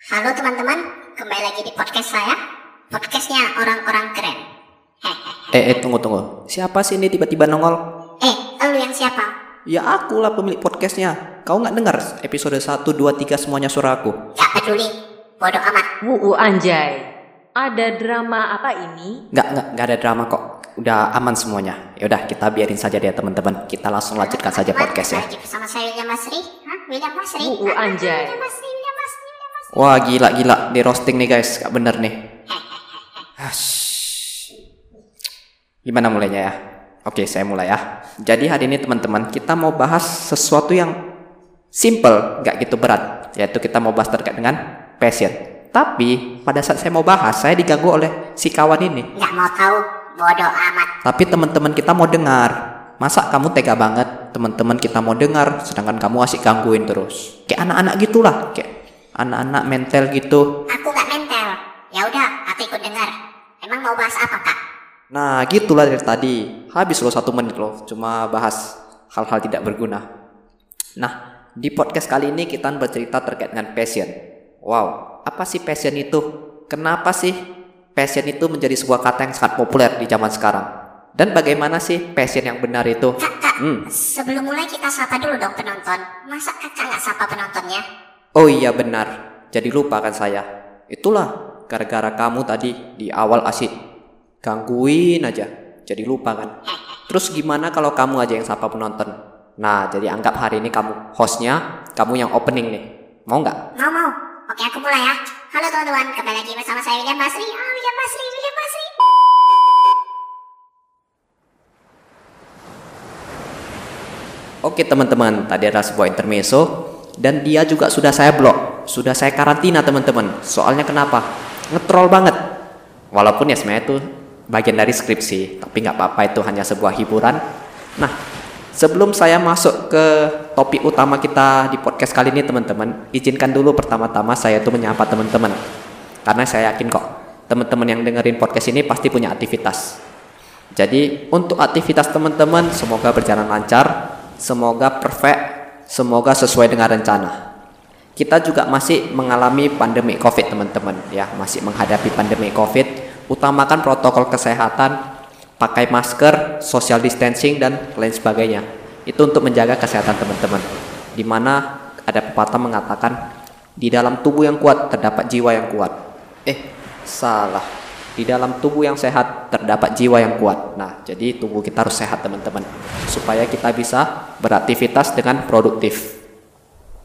Halo teman-teman, kembali lagi di podcast saya. Podcastnya orang-orang keren. Hehehe. Eh, eh, tunggu, tunggu. Siapa sih ini tiba-tiba nongol? Eh, lu yang siapa? Ya aku lah pemilik podcastnya. Kau nggak dengar episode 1, 2, 3 semuanya suara aku? Gak peduli. Bodoh amat. Wuh anjay. Ada drama apa ini? Nggak, nggak, nggak ada drama kok. Udah aman semuanya. Ya udah, kita biarin saja deh teman-teman. Kita langsung lanjutkan saja Teman-teman, podcast ya. Lagi bersama saya William Masri. Hah? William Masri? Uh, uh, Hah? anjay. William Masri, William Masri, William Masri. Wah, gila, gila. Di roasting nih guys. Gak bener nih. Ash. Gimana mulainya ya? Oke, saya mulai ya. Jadi hari ini teman-teman, kita mau bahas sesuatu yang simple, nggak gitu berat. Yaitu kita mau bahas terkait dengan passion. Tapi pada saat saya mau bahas, saya diganggu oleh si kawan ini. Gak mau tahu. Bodoh amat. Tapi teman-teman kita mau dengar. Masa kamu tega banget teman-teman kita mau dengar sedangkan kamu asik gangguin terus. Kayak anak-anak gitulah, kayak anak-anak mental gitu. Aku gak mental. Ya udah, aku ikut dengar. Emang mau bahas apa kak? Nah, gitulah dari tadi. Habis loh satu menit loh, cuma bahas hal-hal tidak berguna. Nah, di podcast kali ini kita bercerita terkait dengan passion. Wow, apa sih passion itu? Kenapa sih passion itu menjadi sebuah kata yang sangat populer di zaman sekarang? Dan bagaimana sih passion yang benar itu? Kak, kak. Hmm. Sebelum mulai kita sapa dulu dong penonton. Masa kakak gak sapa penontonnya? Oh iya benar, jadi lupa kan saya. Itulah gara-gara kamu tadi di awal asik gangguin aja, jadi lupa kan. Terus gimana kalau kamu aja yang sapa penonton? Nah, jadi anggap hari ini kamu hostnya, kamu yang opening nih. Mau nggak? Mau mau. Oke aku mulai ya. Halo teman-teman, kembali lagi bersama saya William Basri. Ah, William Basri, William Basri. Oke teman-teman, tadi ada sebuah intermezzo dan dia juga sudah saya blok, sudah saya karantina teman-teman. Soalnya kenapa? Ngetrol banget. Walaupun ya sebenarnya itu bagian dari skripsi, tapi nggak apa-apa itu hanya sebuah hiburan. Nah, sebelum saya masuk ke topik utama kita di podcast kali ini teman-teman, izinkan dulu pertama-tama saya itu menyapa teman-teman. Karena saya yakin kok teman-teman yang dengerin podcast ini pasti punya aktivitas. Jadi untuk aktivitas teman-teman semoga berjalan lancar, semoga perfect, semoga sesuai dengan rencana. Kita juga masih mengalami pandemi Covid teman-teman ya, masih menghadapi pandemi Covid. Utamakan protokol kesehatan, pakai masker, social distancing dan lain sebagainya. Itu untuk menjaga kesehatan teman-teman. Di mana ada pepatah mengatakan di dalam tubuh yang kuat terdapat jiwa yang kuat. Eh, salah. Di dalam tubuh yang sehat terdapat jiwa yang kuat. Nah, jadi tubuh kita harus sehat teman-teman supaya kita bisa beraktivitas dengan produktif.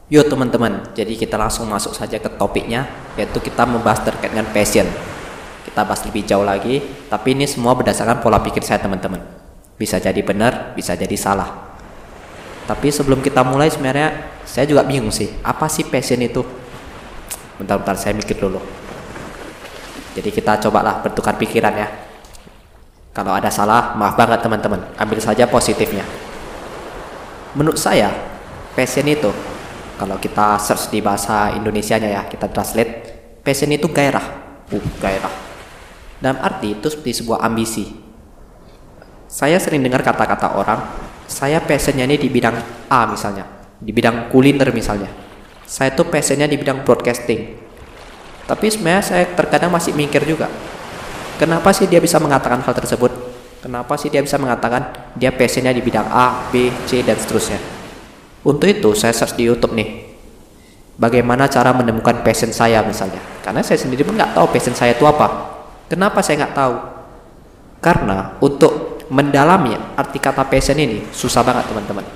Yuk teman-teman, jadi kita langsung masuk saja ke topiknya yaitu kita membahas terkait dengan passion. Kita bahas lebih jauh lagi, tapi ini semua berdasarkan pola pikir saya teman-teman. Bisa jadi benar, bisa jadi salah. Tapi sebelum kita mulai sebenarnya saya juga bingung sih, apa sih passion itu? Bentar-bentar saya mikir dulu. Jadi kita cobalah bertukar pikiran ya. Kalau ada salah, maaf banget teman-teman. Ambil saja positifnya. Menurut saya, passion itu kalau kita search di bahasa Indonesianya ya, kita translate, passion itu gairah. Uh, gairah. Dalam arti itu seperti sebuah ambisi. Saya sering dengar kata-kata orang, saya passionnya ini di bidang A misalnya, di bidang kuliner misalnya. Saya tuh passionnya di bidang broadcasting. Tapi sebenarnya saya terkadang masih mikir juga, kenapa sih dia bisa mengatakan hal tersebut? Kenapa sih dia bisa mengatakan dia passionnya di bidang A, B, C, dan seterusnya? Untuk itu saya search di YouTube nih, bagaimana cara menemukan passion saya misalnya. Karena saya sendiri pun nggak tahu passion saya itu apa. Kenapa saya nggak tahu? Karena untuk mendalami arti kata passion ini susah banget teman-teman.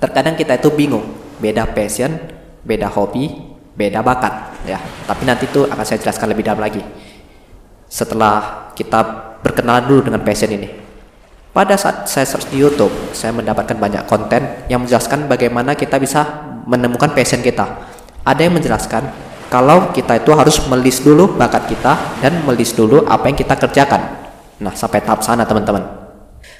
Terkadang kita itu bingung, beda passion, beda hobi, beda bakat ya. Tapi nanti itu akan saya jelaskan lebih dalam lagi. Setelah kita berkenalan dulu dengan passion ini. Pada saat saya search di YouTube, saya mendapatkan banyak konten yang menjelaskan bagaimana kita bisa menemukan passion kita. Ada yang menjelaskan kalau kita itu harus melis dulu bakat kita dan melis dulu apa yang kita kerjakan. Nah, sampai tahap sana teman-teman.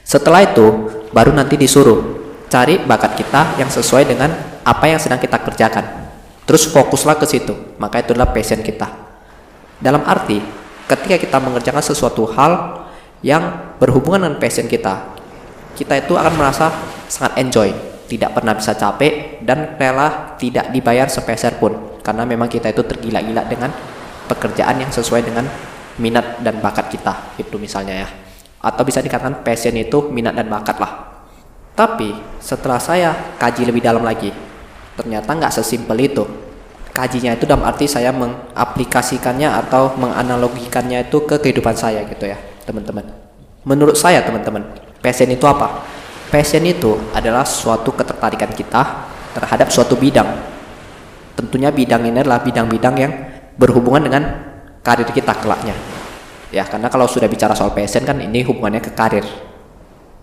Setelah itu, baru nanti disuruh cari bakat kita yang sesuai dengan apa yang sedang kita kerjakan. Terus fokuslah ke situ, maka itu adalah passion kita. Dalam arti, ketika kita mengerjakan sesuatu hal yang berhubungan dengan passion kita, kita itu akan merasa sangat enjoy, tidak pernah bisa capek dan rela tidak dibayar sepeser pun. karena memang kita itu tergila-gila dengan pekerjaan yang sesuai dengan minat dan bakat kita itu misalnya ya atau bisa dikatakan passion itu minat dan bakat lah tapi setelah saya kaji lebih dalam lagi ternyata nggak sesimpel itu. Kajinya itu dalam arti saya mengaplikasikannya atau menganalogikannya itu ke kehidupan saya gitu ya teman-teman. Menurut saya teman-teman passion itu apa? Passion itu adalah suatu ketertarikan kita terhadap suatu bidang. Tentunya bidang ini adalah bidang-bidang yang berhubungan dengan karir kita kelaknya. Ya karena kalau sudah bicara soal passion kan ini hubungannya ke karir.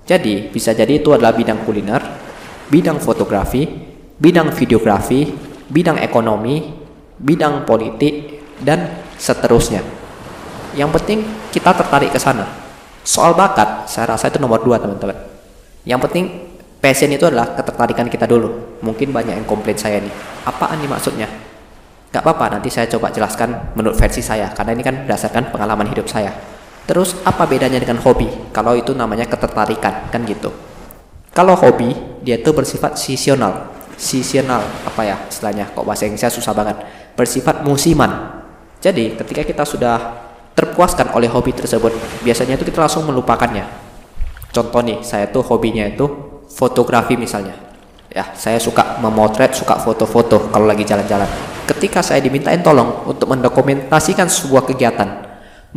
Jadi bisa jadi itu adalah bidang kuliner bidang fotografi bidang videografi bidang ekonomi bidang politik dan seterusnya. Yang penting kita tertarik ke sana. Soal bakat saya rasa itu nomor dua teman-teman. Yang penting passion itu adalah ketertarikan kita dulu. Mungkin banyak yang komplain saya nih apaan nih maksudnya? Gak apa-apa nanti saya coba jelaskan menurut versi saya karena ini kan berdasarkan pengalaman hidup saya. Terus apa bedanya dengan hobi? Kalau itu namanya ketertarikan kan gitu. Kalau hobi dia itu bersifat seasonal seasonal apa ya istilahnya kok bahasa Inggrisnya susah banget bersifat musiman jadi ketika kita sudah terpuaskan oleh hobi tersebut biasanya itu kita langsung melupakannya contoh nih saya tuh hobinya itu fotografi misalnya. Ya, saya suka memotret, suka foto-foto kalau lagi jalan-jalan. Ketika saya dimintain tolong untuk mendokumentasikan sebuah kegiatan,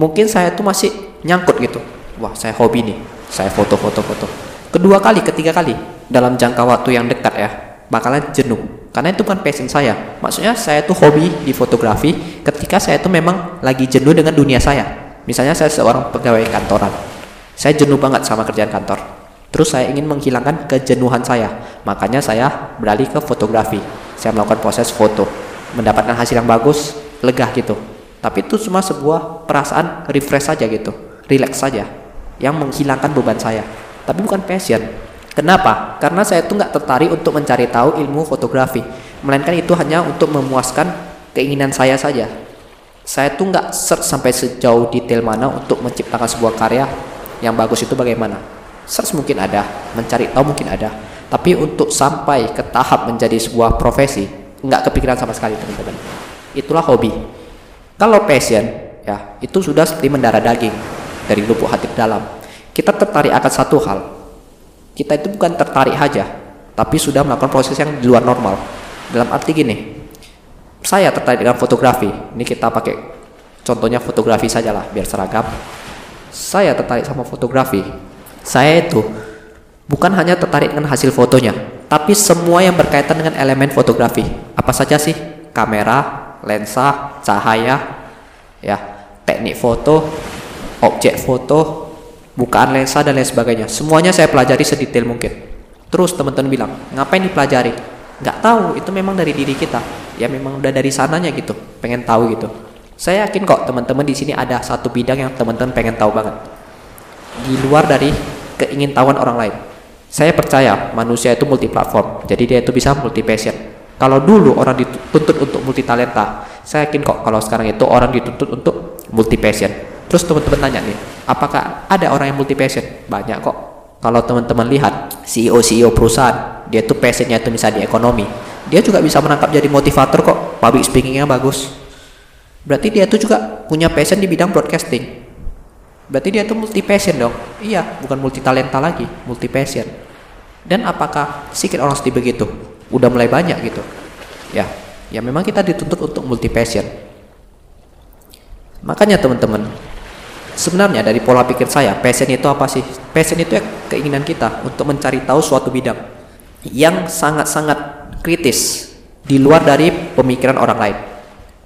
mungkin saya tuh masih nyangkut gitu. Wah, saya hobi nih, saya foto-foto-foto. Kedua kali, ketiga kali dalam jangka waktu yang dekat ya, bakalan jenuh. Karena itu bukan passion saya. Maksudnya saya tuh hobi di fotografi ketika saya tuh memang lagi jenuh dengan dunia saya. Misalnya saya seorang pegawai kantoran. Saya jenuh banget sama kerjaan kantor Terus saya ingin menghilangkan kejenuhan saya, makanya saya beralih ke fotografi. Saya melakukan proses foto, mendapatkan hasil yang bagus, lega gitu. Tapi itu cuma sebuah perasaan refresh saja gitu, relax saja, yang menghilangkan beban saya. Tapi bukan passion. Kenapa? Karena saya itu nggak tertarik untuk mencari tahu ilmu fotografi, melainkan itu hanya untuk memuaskan keinginan saya saja. Saya tuh nggak search sampai sejauh detail mana untuk menciptakan sebuah karya yang bagus itu bagaimana search mungkin ada, mencari tahu mungkin ada, tapi untuk sampai ke tahap menjadi sebuah profesi nggak kepikiran sama sekali teman-teman. Itulah hobi. Kalau passion ya itu sudah seperti mendarah daging dari lubuk hati dalam. Kita tertarik akan satu hal. Kita itu bukan tertarik saja, tapi sudah melakukan proses yang di luar normal. Dalam arti gini, saya tertarik dengan fotografi. Ini kita pakai contohnya fotografi saja lah biar seragam. Saya tertarik sama fotografi saya itu bukan hanya tertarik dengan hasil fotonya, tapi semua yang berkaitan dengan elemen fotografi. Apa saja sih? Kamera, lensa, cahaya, ya, teknik foto, objek foto, bukaan lensa dan lain sebagainya. Semuanya saya pelajari sedetail mungkin. Terus teman-teman bilang, ngapain dipelajari? Nggak tahu, itu memang dari diri kita. Ya memang udah dari sananya gitu, pengen tahu gitu. Saya yakin kok teman-teman di sini ada satu bidang yang teman-teman pengen tahu banget di luar dari keingintahuan orang lain. Saya percaya manusia itu multi platform, jadi dia itu bisa multi passion. Kalau dulu orang dituntut untuk multi talenta, saya yakin kok kalau sekarang itu orang dituntut untuk multi passion. Terus teman-teman tanya nih, apakah ada orang yang multi passion? Banyak kok. Kalau teman-teman lihat CEO-CEO perusahaan, dia tuh passionnya itu misalnya di ekonomi, dia juga bisa menangkap jadi motivator kok, public speakingnya bagus. Berarti dia tuh juga punya passion di bidang broadcasting Berarti dia tuh multi passion dong. Iya, bukan multi talenta lagi, multi passion. Dan apakah sedikit orang seperti begitu? Udah mulai banyak gitu. Ya, ya memang kita dituntut untuk multi passion. Makanya teman-teman, sebenarnya dari pola pikir saya, passion itu apa sih? Passion itu ya keinginan kita untuk mencari tahu suatu bidang yang sangat-sangat kritis di luar dari pemikiran orang lain.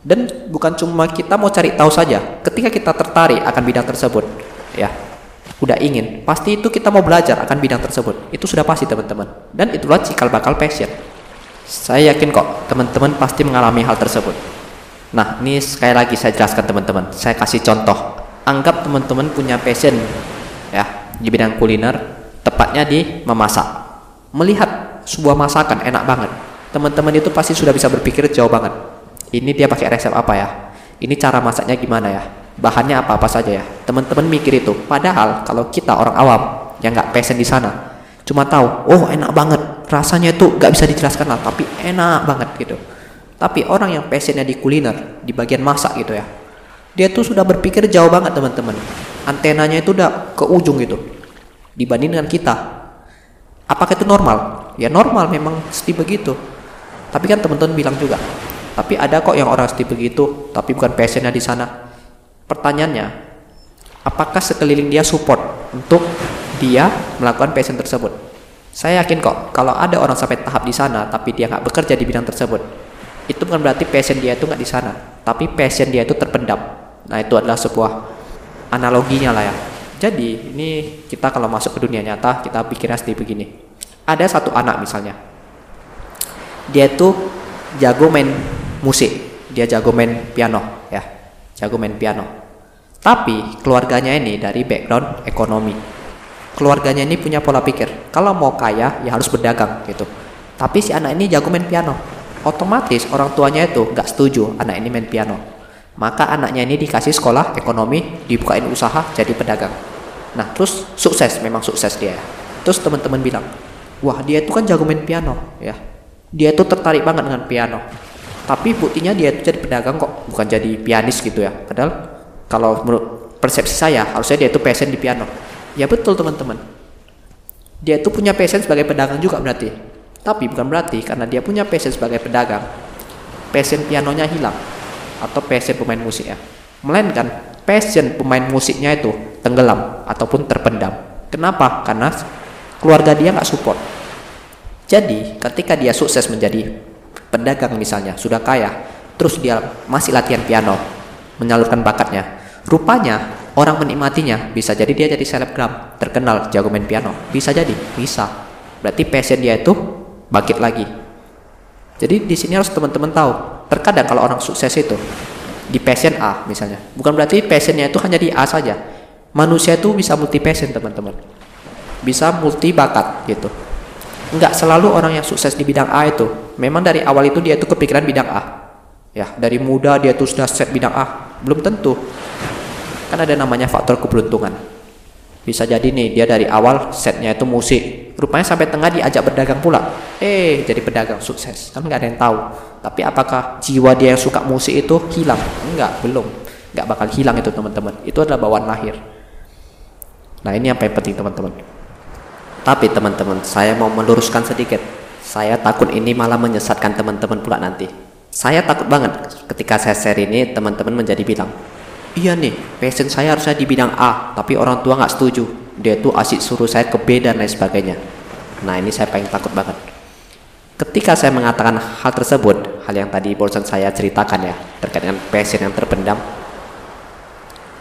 Dan bukan cuma kita mau cari tahu saja. Ketika kita tertarik akan bidang tersebut, ya, udah ingin, pasti itu kita mau belajar akan bidang tersebut. Itu sudah pasti teman-teman. Dan itulah cikal bakal passion. Saya yakin kok teman-teman pasti mengalami hal tersebut. Nah, ini sekali lagi saya jelaskan teman-teman. Saya kasih contoh. Anggap teman-teman punya passion ya di bidang kuliner, tepatnya di memasak. Melihat sebuah masakan enak banget. Teman-teman itu pasti sudah bisa berpikir jauh banget ini dia pakai resep apa ya ini cara masaknya gimana ya bahannya apa-apa saja ya teman-teman mikir itu padahal kalau kita orang awam yang nggak passion di sana cuma tahu oh enak banget rasanya itu nggak bisa dijelaskan lah tapi enak banget gitu Tapi orang yang passionnya di kuliner, di bagian masak gitu ya, dia tuh sudah berpikir jauh banget teman-teman. Antenanya itu udah ke ujung gitu. Dibanding dengan kita. Apakah itu normal? Ya normal memang mesti begitu. Tapi kan teman-teman bilang juga, tapi ada kok yang orang mesti begitu, tapi bukan passionnya di sana. Pertanyaannya, apakah sekeliling dia support untuk dia melakukan passion tersebut? Saya yakin kok, kalau ada orang sampai tahap di sana, tapi dia nggak bekerja di bidang tersebut, itu bukan berarti passion dia itu nggak di sana, tapi passion dia itu terpendam. Nah itu adalah sebuah analoginya lah ya. Jadi ini kita kalau masuk ke dunia nyata kita pikirnya seperti begini. Ada satu anak misalnya, dia tuh jago main musik, dia jago main piano ya, jago main piano. Tapi keluarganya ini dari background ekonomi. Keluarganya ini punya pola pikir, kalau mau kaya ya harus berdagang gitu. Tapi si anak ini jago main piano, otomatis orang tuanya itu nggak setuju anak ini main piano. Maka anaknya ini dikasih sekolah ekonomi, dibukain usaha jadi pedagang. Nah terus sukses, memang sukses dia. Terus teman-teman bilang, wah dia itu kan jago main piano, ya. Dia itu tertarik banget dengan piano. Tapi buktinya dia itu jadi pedagang kok, bukan jadi pianis gitu ya. Padahal kalau menurut persepsi saya harusnya dia itu passion di piano. Ya betul teman-teman. Dia itu punya passion sebagai pedagang juga berarti. Tapi bukan berarti karena dia punya passion sebagai pedagang, passion pianonya hilang atau passion pemain musik ya. Melainkan passion pemain musiknya itu tenggelam ataupun terpendam. Kenapa? Karena keluarga dia nggak support. Jadi ketika dia sukses menjadi pedagang misalnya, sudah kaya, terus dia masih latihan piano, menyalurkan bakatnya. Rupanya orang menikmatinya, bisa jadi dia jadi selebgram, terkenal, jago main piano. Bisa jadi, bisa. Berarti passion dia itu bangkit lagi. Jadi di sini harus teman-teman tahu. Terkadang kalau orang sukses itu di passion A misalnya, bukan berarti passionnya itu hanya di A saja. Manusia itu bisa multi passion teman-teman, bisa multi bakat gitu. Enggak selalu orang yang sukses di bidang A itu, memang dari awal itu dia itu kepikiran bidang A. Ya, dari muda dia tuh sudah set bidang A, belum tentu. Kan ada namanya faktor keberuntungan. Bisa jadi nih dia dari awal setnya itu musik, rupanya sampai tengah diajak berdagang pula. Eh, jadi pedagang sukses. Kan nggak ada yang tahu. Tapi apakah jiwa dia yang suka musik itu hilang? Enggak, belum. Nggak bakal hilang itu teman-teman. Itu adalah bawaan lahir. Nah, ini yang paling penting teman-teman. Tapi teman-teman, saya mau meluruskan sedikit. Saya takut ini malah menyesatkan teman-teman pula nanti. Saya takut banget ketika saya share ini teman-teman menjadi bilang, iya nih, passion saya harusnya di bidang A, tapi orang tua nggak setuju. Dia tuh asik suruh saya ke B dan lain sebagainya. Nah ini saya paling takut banget. Ketika saya mengatakan hal tersebut, hal yang tadi barusan saya ceritakan ya, terkait dengan passion yang terpendam,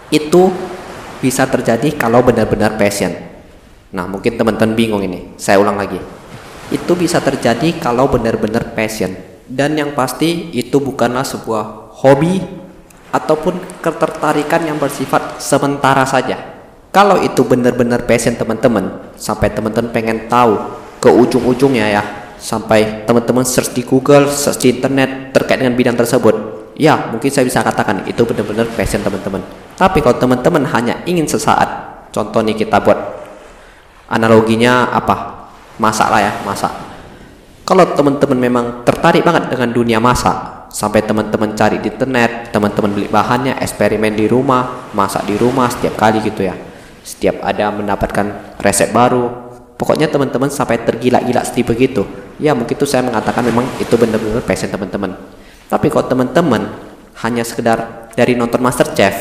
itu bisa terjadi kalau benar-benar passion. Nah mungkin teman-teman bingung ini, saya ulang lagi. Itu bisa terjadi kalau benar-benar passion. Dan yang pasti itu bukanlah sebuah hobi ataupun ketertarikan yang bersifat sementara saja. Kalau itu benar-benar passion teman-teman, sampai teman-teman pengen tahu ke ujung-ujungnya ya, sampai teman-teman search di Google, search di internet terkait dengan bidang tersebut, ya mungkin saya bisa katakan itu benar-benar passion teman-teman. Tapi kalau teman-teman hanya ingin sesaat, contoh nih kita buat analoginya apa? Masak lah ya, masak. Kalau teman-teman memang tertarik banget dengan dunia masak, sampai teman-teman cari di internet, teman-teman beli bahannya, eksperimen di rumah, masak di rumah setiap kali gitu ya. Setiap ada mendapatkan resep baru, pokoknya teman-teman sampai tergila-gila seperti begitu. Ya mungkin itu saya mengatakan memang itu benar-benar passion teman-teman. Tapi kalau teman-teman hanya sekedar dari nonton Master Chef,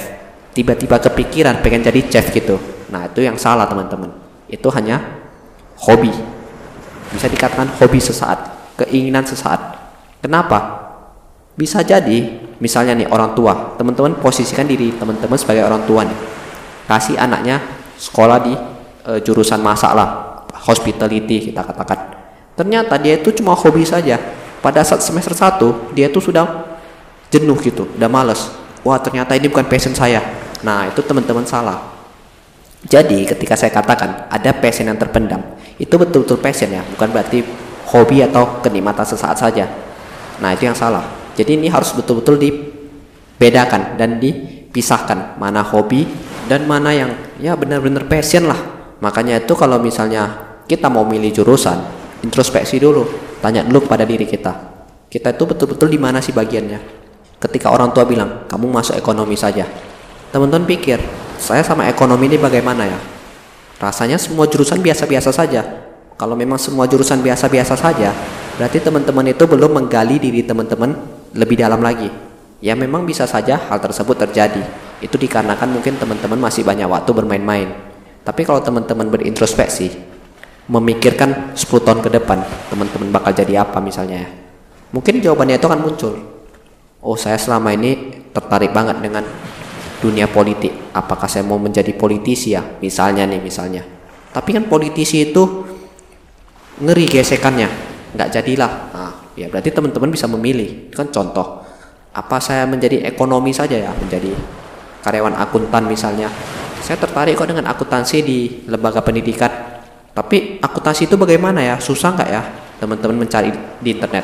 tiba-tiba kepikiran pengen jadi chef gitu. Nah itu yang salah teman-teman. Itu hanya hobi. Bisa dikatakan hobi sesaat, keinginan sesaat. Kenapa? Bisa jadi, misalnya nih orang tua, teman-teman posisikan diri teman-teman sebagai orang tua nih. Kasih anaknya sekolah di e, jurusan masak lah, hospitality kita katakan. Ternyata dia itu cuma hobi saja. Pada saat semester 1, dia tuh sudah jenuh gitu, udah males. Wah, ternyata ini bukan passion saya. Nah, itu teman-teman salah. Jadi, ketika saya katakan ada passion yang terpendam, itu betul-betul passion ya, bukan berarti hobi atau kenikmatan sesaat saja. Nah, itu yang salah. Jadi ini harus betul-betul dibedakan dan dipisahkan mana hobi dan mana yang ya benar-benar passion lah. Makanya itu kalau misalnya kita mau milih jurusan, introspeksi dulu, tanya dulu kepada diri kita. kita itu betul-betul di mana sih bagiannya? Ketika orang tua bilang kamu masuk ekonomi saja. Teman-teman pikir saya sama ekonomi ini bagaimana ya? Rasanya semua jurusan biasa-biasa saja. Kalau memang semua jurusan biasa-biasa saja berarti teman-teman itu belum menggali diri teman-teman lebih dalam lagi. Ya memang bisa saja hal tersebut terjadi itu dikarenakan mungkin teman-teman masih banyak waktu bermain-main. Tapi kalau teman-teman berintrospeksi memikirkan 10 tahun ke depan teman-teman bakal jadi apa misalnya ya? Mungkin jawabannya itu akan muncul. Oh saya selama ini tertarik banget dengan dunia politik. Apakah saya mau menjadi politisi ya? Misalnya nih misalnya. Tapi kan politisi itu ngeri gesekannya. Nggak jadilah. Nah, ya berarti teman-teman bisa memilih. Itu kan contoh. Apa saya menjadi ekonomi saja ya? Menjadi karyawan akuntan misalnya saya tertarik kok dengan akuntansi di lembaga pendidikan tapi akuntansi itu bagaimana ya? Susah nggak ya teman-teman mencari di internet?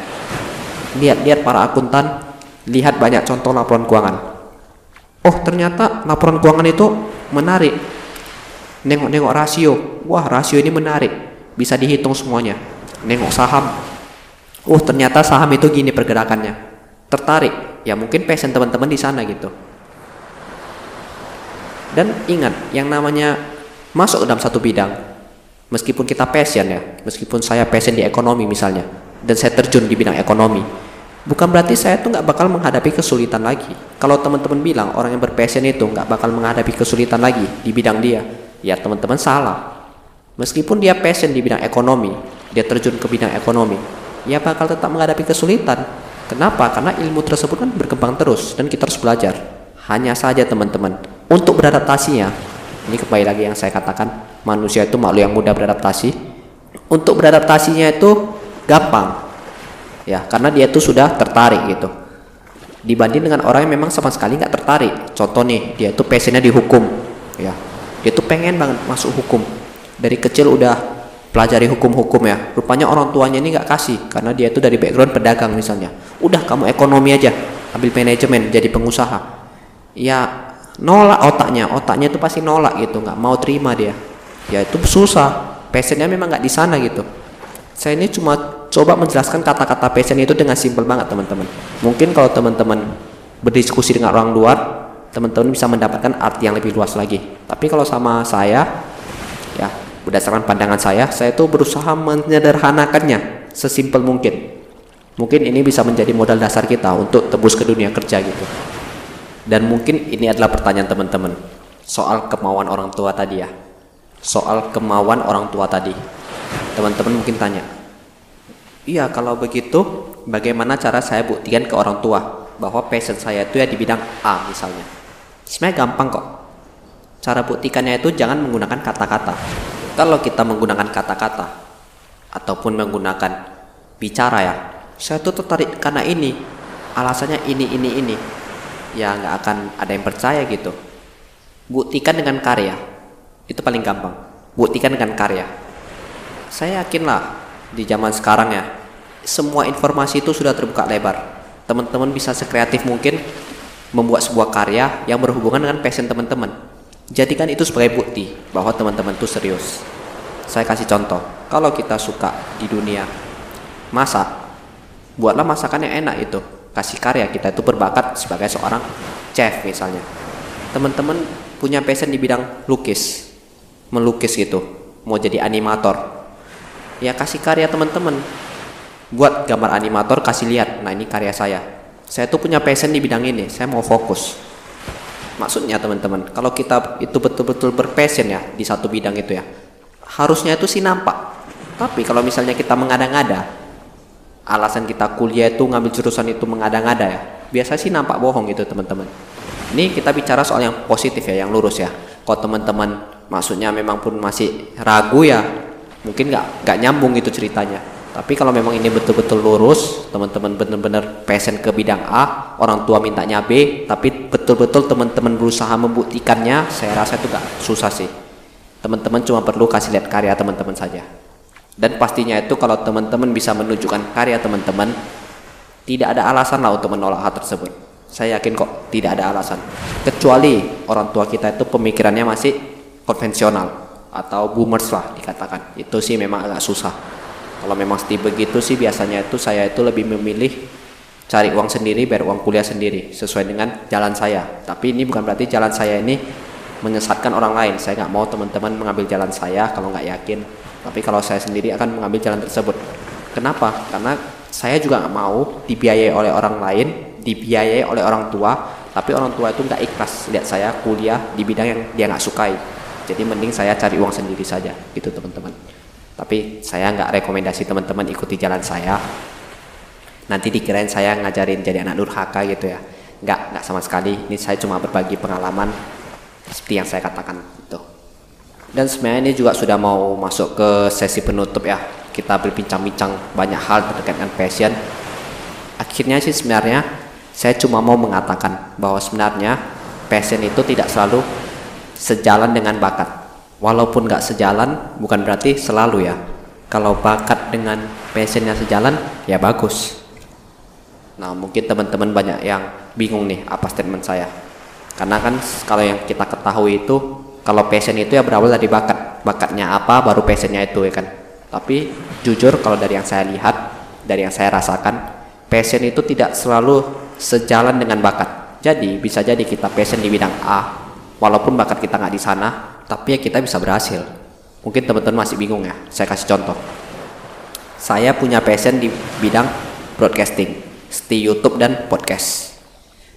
Lihat-lihat para akuntan, lihat banyak contoh laporan keuangan. Oh ternyata laporan keuangan itu menarik. Nengok-nengok rasio, wah rasio ini menarik, bisa dihitung semuanya. Nengok saham, oh ternyata saham itu gini pergerakannya. Tertarik, ya mungkin passion teman-teman di sana gitu. Dan ingat, yang namanya masuk dalam satu bidang, meskipun kita passion ya meskipun saya passion di ekonomi misalnya dan saya terjun di bidang ekonomi bukan berarti saya tuh nggak bakal menghadapi kesulitan lagi. Kalau teman-teman bilang orang yang berpassion itu nggak bakal menghadapi kesulitan lagi di bidang dia ya teman-teman salah. Meskipun dia passion di bidang ekonomi dia terjun ke bidang ekonomi ya bakal tetap menghadapi kesulitan. Kenapa? Karena ilmu tersebut kan berkembang terus dan kita harus belajar. Hanya saja teman-teman untuk beradaptasinya. Ini kembali lagi yang saya katakan manusia itu makhluk yang mudah beradaptasi. Untuk beradaptasinya itu gampang. Ya karena dia itu sudah tertarik gitu. Dibanding dengan orang yang memang sama sekali nggak tertarik. Contoh nih dia itu passionnya di hukum. Ya dia tuh pengen banget masuk hukum. Dari kecil udah pelajari hukum-hukum ya. Rupanya orang tuanya ini nggak kasih karena dia itu dari background pedagang misalnya. Udah kamu ekonomi aja ambil manajemen jadi pengusaha. Ya nolak otaknya otaknya itu pasti nolak gitu nggak mau terima dia. Ya itu susah. Passionnya memang nggak di sana gitu. Saya ini cuma coba menjelaskan kata-kata passion itu dengan simpel banget teman-teman. Mungkin kalau teman-teman berdiskusi dengan orang luar teman-teman bisa mendapatkan arti yang lebih luas lagi. Tapi kalau sama saya ya berdasarkan pandangan saya saya itu berusaha menyederhanakannya sesimpel mungkin. Mungkin ini bisa menjadi modal dasar kita untuk tebus ke dunia kerja gitu dan mungkin ini adalah pertanyaan teman-teman soal kemauan orang tua tadi ya soal kemauan orang tua tadi. Teman-teman mungkin tanya, iya kalau begitu bagaimana cara saya buktikan ke orang tua bahwa passion saya itu ya di bidang A misalnya. Sebenarnya gampang kok. Cara buktikannya itu jangan menggunakan kata-kata. Kalau kita menggunakan kata-kata ataupun menggunakan bicara ya, saya tuh tertarik karena ini, alasannya ini ini ini, ya nggak akan ada yang percaya gitu. Buktikan dengan karya itu paling gampang. Buktikan dengan karya. Saya yakinlah di zaman sekarang ya, semua informasi itu sudah terbuka lebar. Teman-teman bisa sekreatif mungkin membuat sebuah karya yang berhubungan dengan passion teman-teman. Jadikan itu sebagai bukti bahwa teman-teman itu serius. Saya kasih contoh, kalau kita suka di dunia masak, buatlah masakan yang enak itu. Kasih karya kita itu berbakat sebagai seorang chef misalnya. Teman-teman punya passion di bidang lukis, melukis gitu mau jadi animator. Ya kasih karya teman-teman. Buat gambar animator kasih lihat nah ini karya saya. Saya tuh punya passion di bidang ini saya mau fokus. Maksudnya teman-teman kalau kita itu betul-betul berpassion ya di satu bidang itu ya harusnya itu sih nampak. Tapi kalau misalnya kita mengada-ngada alasan kita kuliah itu ngambil jurusan itu mengada-ngada ya. Biasa sih nampak bohong gitu teman-teman. Ini kita bicara soal yang positif ya yang lurus ya. Kalau teman-teman maksudnya memang pun masih ragu ya mungkin nggak nggak nyambung itu ceritanya. Tapi kalau memang ini betul-betul lurus teman-teman benar-benar passion ke bidang A orang tua mintanya B tapi betul-betul teman-teman berusaha membuktikannya saya rasa itu nggak susah sih. Teman-teman cuma perlu kasih lihat karya teman-teman saja dan pastinya itu kalau teman-teman bisa menunjukkan karya teman-teman tidak ada alasan lah untuk menolak hal tersebut saya yakin kok tidak ada alasan kecuali orang tua kita itu pemikirannya masih konvensional atau boomers lah dikatakan itu sih memang agak susah kalau memang seperti begitu sih biasanya itu saya itu lebih memilih cari uang sendiri, bayar uang kuliah sendiri sesuai dengan jalan saya. Tapi ini bukan berarti jalan saya ini menyesatkan orang lain. Saya nggak mau teman-teman mengambil jalan saya kalau nggak yakin. Tapi kalau saya sendiri akan mengambil jalan tersebut. Kenapa? Karena saya juga nggak mau dibiayai oleh orang lain, dibiayai oleh orang tua, tapi orang tua itu nggak ikhlas lihat saya kuliah di bidang yang dia nggak sukai. Jadi mending saya cari uang sendiri saja, gitu teman-teman. Tapi saya nggak rekomendasi teman-teman ikuti jalan saya nanti dikirain saya ngajarin jadi anak durhaka gitu ya nggak nggak sama sekali ini saya cuma berbagi pengalaman seperti yang saya katakan itu dan sebenarnya ini juga sudah mau masuk ke sesi penutup ya. Kita berbincang-bincang banyak hal terkait dengan passion. Akhirnya sih sebenarnya saya cuma mau mengatakan bahwa sebenarnya passion itu tidak selalu sejalan dengan bakat. Walaupun nggak sejalan bukan berarti selalu ya. Kalau bakat dengan passionnya sejalan ya bagus. Nah, mungkin teman-teman banyak yang bingung nih apa statement saya. Karena kan kalau yang kita ketahui itu kalau passion itu ya berawal dari bakat. Bakatnya apa baru passionnya itu ya kan. Tapi jujur kalau dari yang saya lihat, dari yang saya rasakan, passion itu tidak selalu sejalan dengan bakat. Jadi bisa jadi kita passion di bidang A, walaupun bakat kita nggak di sana, tapi ya kita bisa berhasil. Mungkin teman-teman masih bingung ya. Saya kasih contoh. Saya punya passion di bidang broadcasting seperti YouTube dan podcast.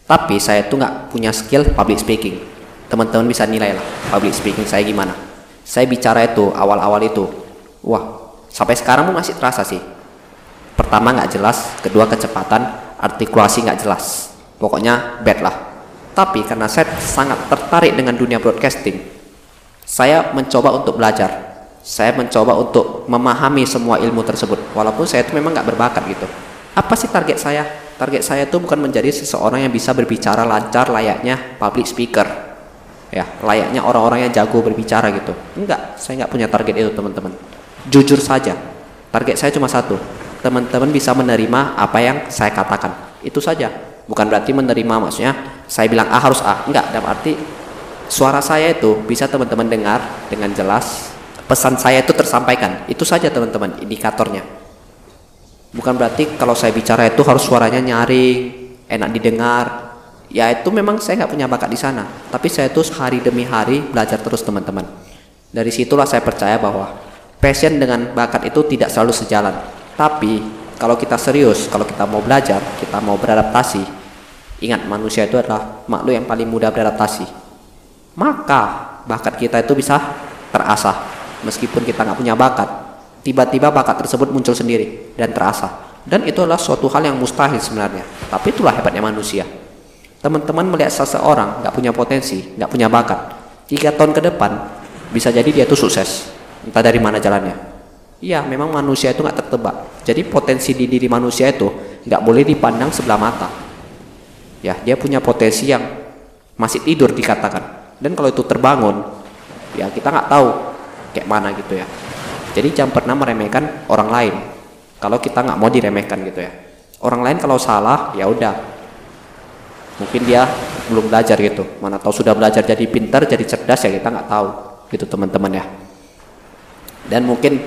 Tapi saya tuh nggak punya skill public speaking. Teman-teman bisa nilai lah public speaking saya gimana. Saya bicara itu awal-awal itu, wah sampai sekarang pun masih terasa sih. Pertama nggak jelas, kedua kecepatan, artikulasi nggak jelas. Pokoknya bad lah. Tapi karena saya sangat tertarik dengan dunia broadcasting, saya mencoba untuk belajar. Saya mencoba untuk memahami semua ilmu tersebut, walaupun saya itu memang nggak berbakat gitu apa sih target saya? Target saya itu bukan menjadi seseorang yang bisa berbicara lancar layaknya public speaker. Ya, layaknya orang-orang yang jago berbicara gitu. Enggak, saya enggak punya target itu, teman-teman. Jujur saja, target saya cuma satu. Teman-teman bisa menerima apa yang saya katakan. Itu saja. Bukan berarti menerima maksudnya saya bilang A harus A. Enggak, dalam arti suara saya itu bisa teman-teman dengar dengan jelas. Pesan saya itu tersampaikan. Itu saja teman-teman indikatornya bukan berarti kalau saya bicara itu harus suaranya nyaring enak didengar ya itu memang saya nggak punya bakat di sana. Tapi saya tuh hari demi hari belajar terus teman-teman. Dari situlah saya percaya bahwa passion dengan bakat itu tidak selalu sejalan. Tapi kalau kita serius kalau kita mau belajar kita mau beradaptasi ingat manusia itu adalah makhluk yang paling mudah beradaptasi. Maka bakat kita itu bisa terasah meskipun kita nggak punya bakat. Tiba-tiba bakat tersebut muncul sendiri dan terasa dan itu adalah suatu hal yang mustahil sebenarnya. Tapi itulah hebatnya manusia teman-teman melihat seseorang nggak punya potensi nggak punya bakat. Tiga tahun ke depan bisa jadi dia itu sukses. Entah dari mana jalannya. Iya memang manusia itu nggak tertebak. Jadi potensi di diri manusia itu nggak boleh dipandang sebelah mata. Ya dia punya potensi yang masih tidur dikatakan. Dan kalau itu terbangun ya kita nggak tahu kayak mana gitu ya. Jadi jangan pernah meremehkan orang lain. Kalau kita nggak mau diremehkan gitu ya. Orang lain kalau salah ya udah. Mungkin dia belum belajar gitu. Mana tahu sudah belajar jadi pintar, jadi cerdas ya kita nggak tahu gitu teman-teman ya. Dan mungkin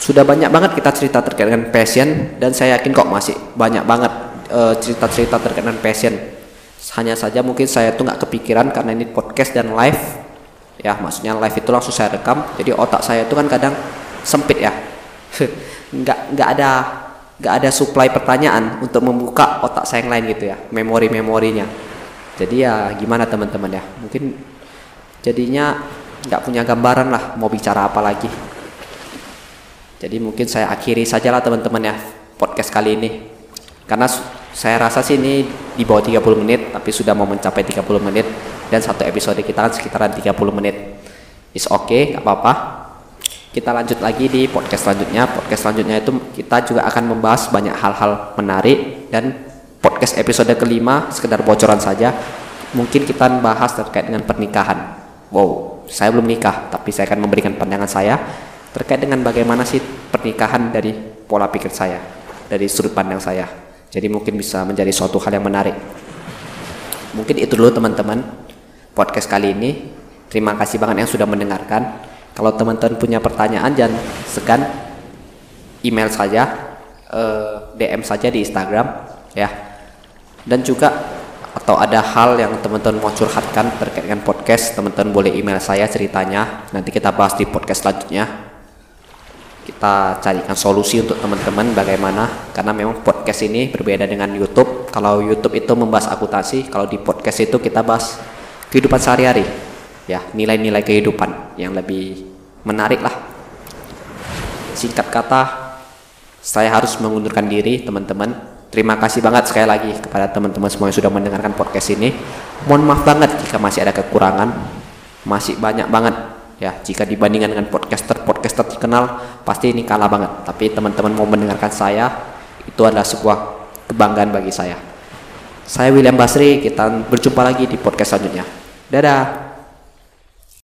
sudah banyak banget kita cerita terkait dengan passion dan saya yakin kok masih banyak banget eh, cerita-cerita uh, terkait dengan passion. Hanya saja mungkin saya tuh nggak kepikiran karena ini podcast dan live ya maksudnya live itu langsung saya rekam jadi otak saya itu kan kadang sempit ya nggak nggak ada nggak ada supply pertanyaan untuk membuka otak saya yang lain gitu ya memori memorinya jadi ya gimana teman-teman ya mungkin jadinya nggak punya gambaran lah mau bicara apa lagi. Jadi mungkin saya akhiri sajalah teman-teman ya podcast kali ini. Karena saya rasa sih ini di bawah 30 menit tapi sudah mau mencapai 30 menit. Dan satu episode kita kan sekitaran 30 menit. Is okay, nggak apa-apa kita lanjut lagi di podcast selanjutnya. Podcast selanjutnya itu kita juga akan membahas banyak hal-hal menarik dan podcast episode kelima sekedar bocoran saja. Mungkin kita bahas terkait dengan pernikahan. Wow, saya belum nikah, tapi saya akan memberikan pandangan saya terkait dengan bagaimana sih pernikahan dari pola pikir saya, dari sudut pandang saya. Jadi mungkin bisa menjadi suatu hal yang menarik. Mungkin itu dulu teman-teman podcast kali ini. Terima kasih banget yang sudah mendengarkan. Kalau teman-teman punya pertanyaan jangan segan email saja, eh, DM saja di Instagram ya. dan juga atau ada hal yang teman-teman mau curhatkan terkait dengan podcast teman-teman boleh email saya ceritanya. Nanti kita bahas di podcast selanjutnya. Kita carikan solusi untuk teman-teman bagaimana karena memang podcast ini berbeda dengan YouTube. Kalau YouTube itu membahas akuntansi kalau di podcast itu kita bahas kehidupan sehari-hari ya nilai-nilai kehidupan yang lebih menarik lah. Singkat kata saya harus mengundurkan diri teman-teman. Terima kasih banget sekali lagi kepada teman-teman semua yang sudah mendengarkan podcast ini. Mohon maaf banget jika masih ada kekurangan. Masih banyak banget ya jika dibandingkan dengan podcaster podcaster terkenal pasti ini kalah banget. Tapi teman-teman mau mendengarkan saya itu adalah sebuah kebanggaan bagi saya. Saya William Basri kita berjumpa lagi di podcast selanjutnya. Dadah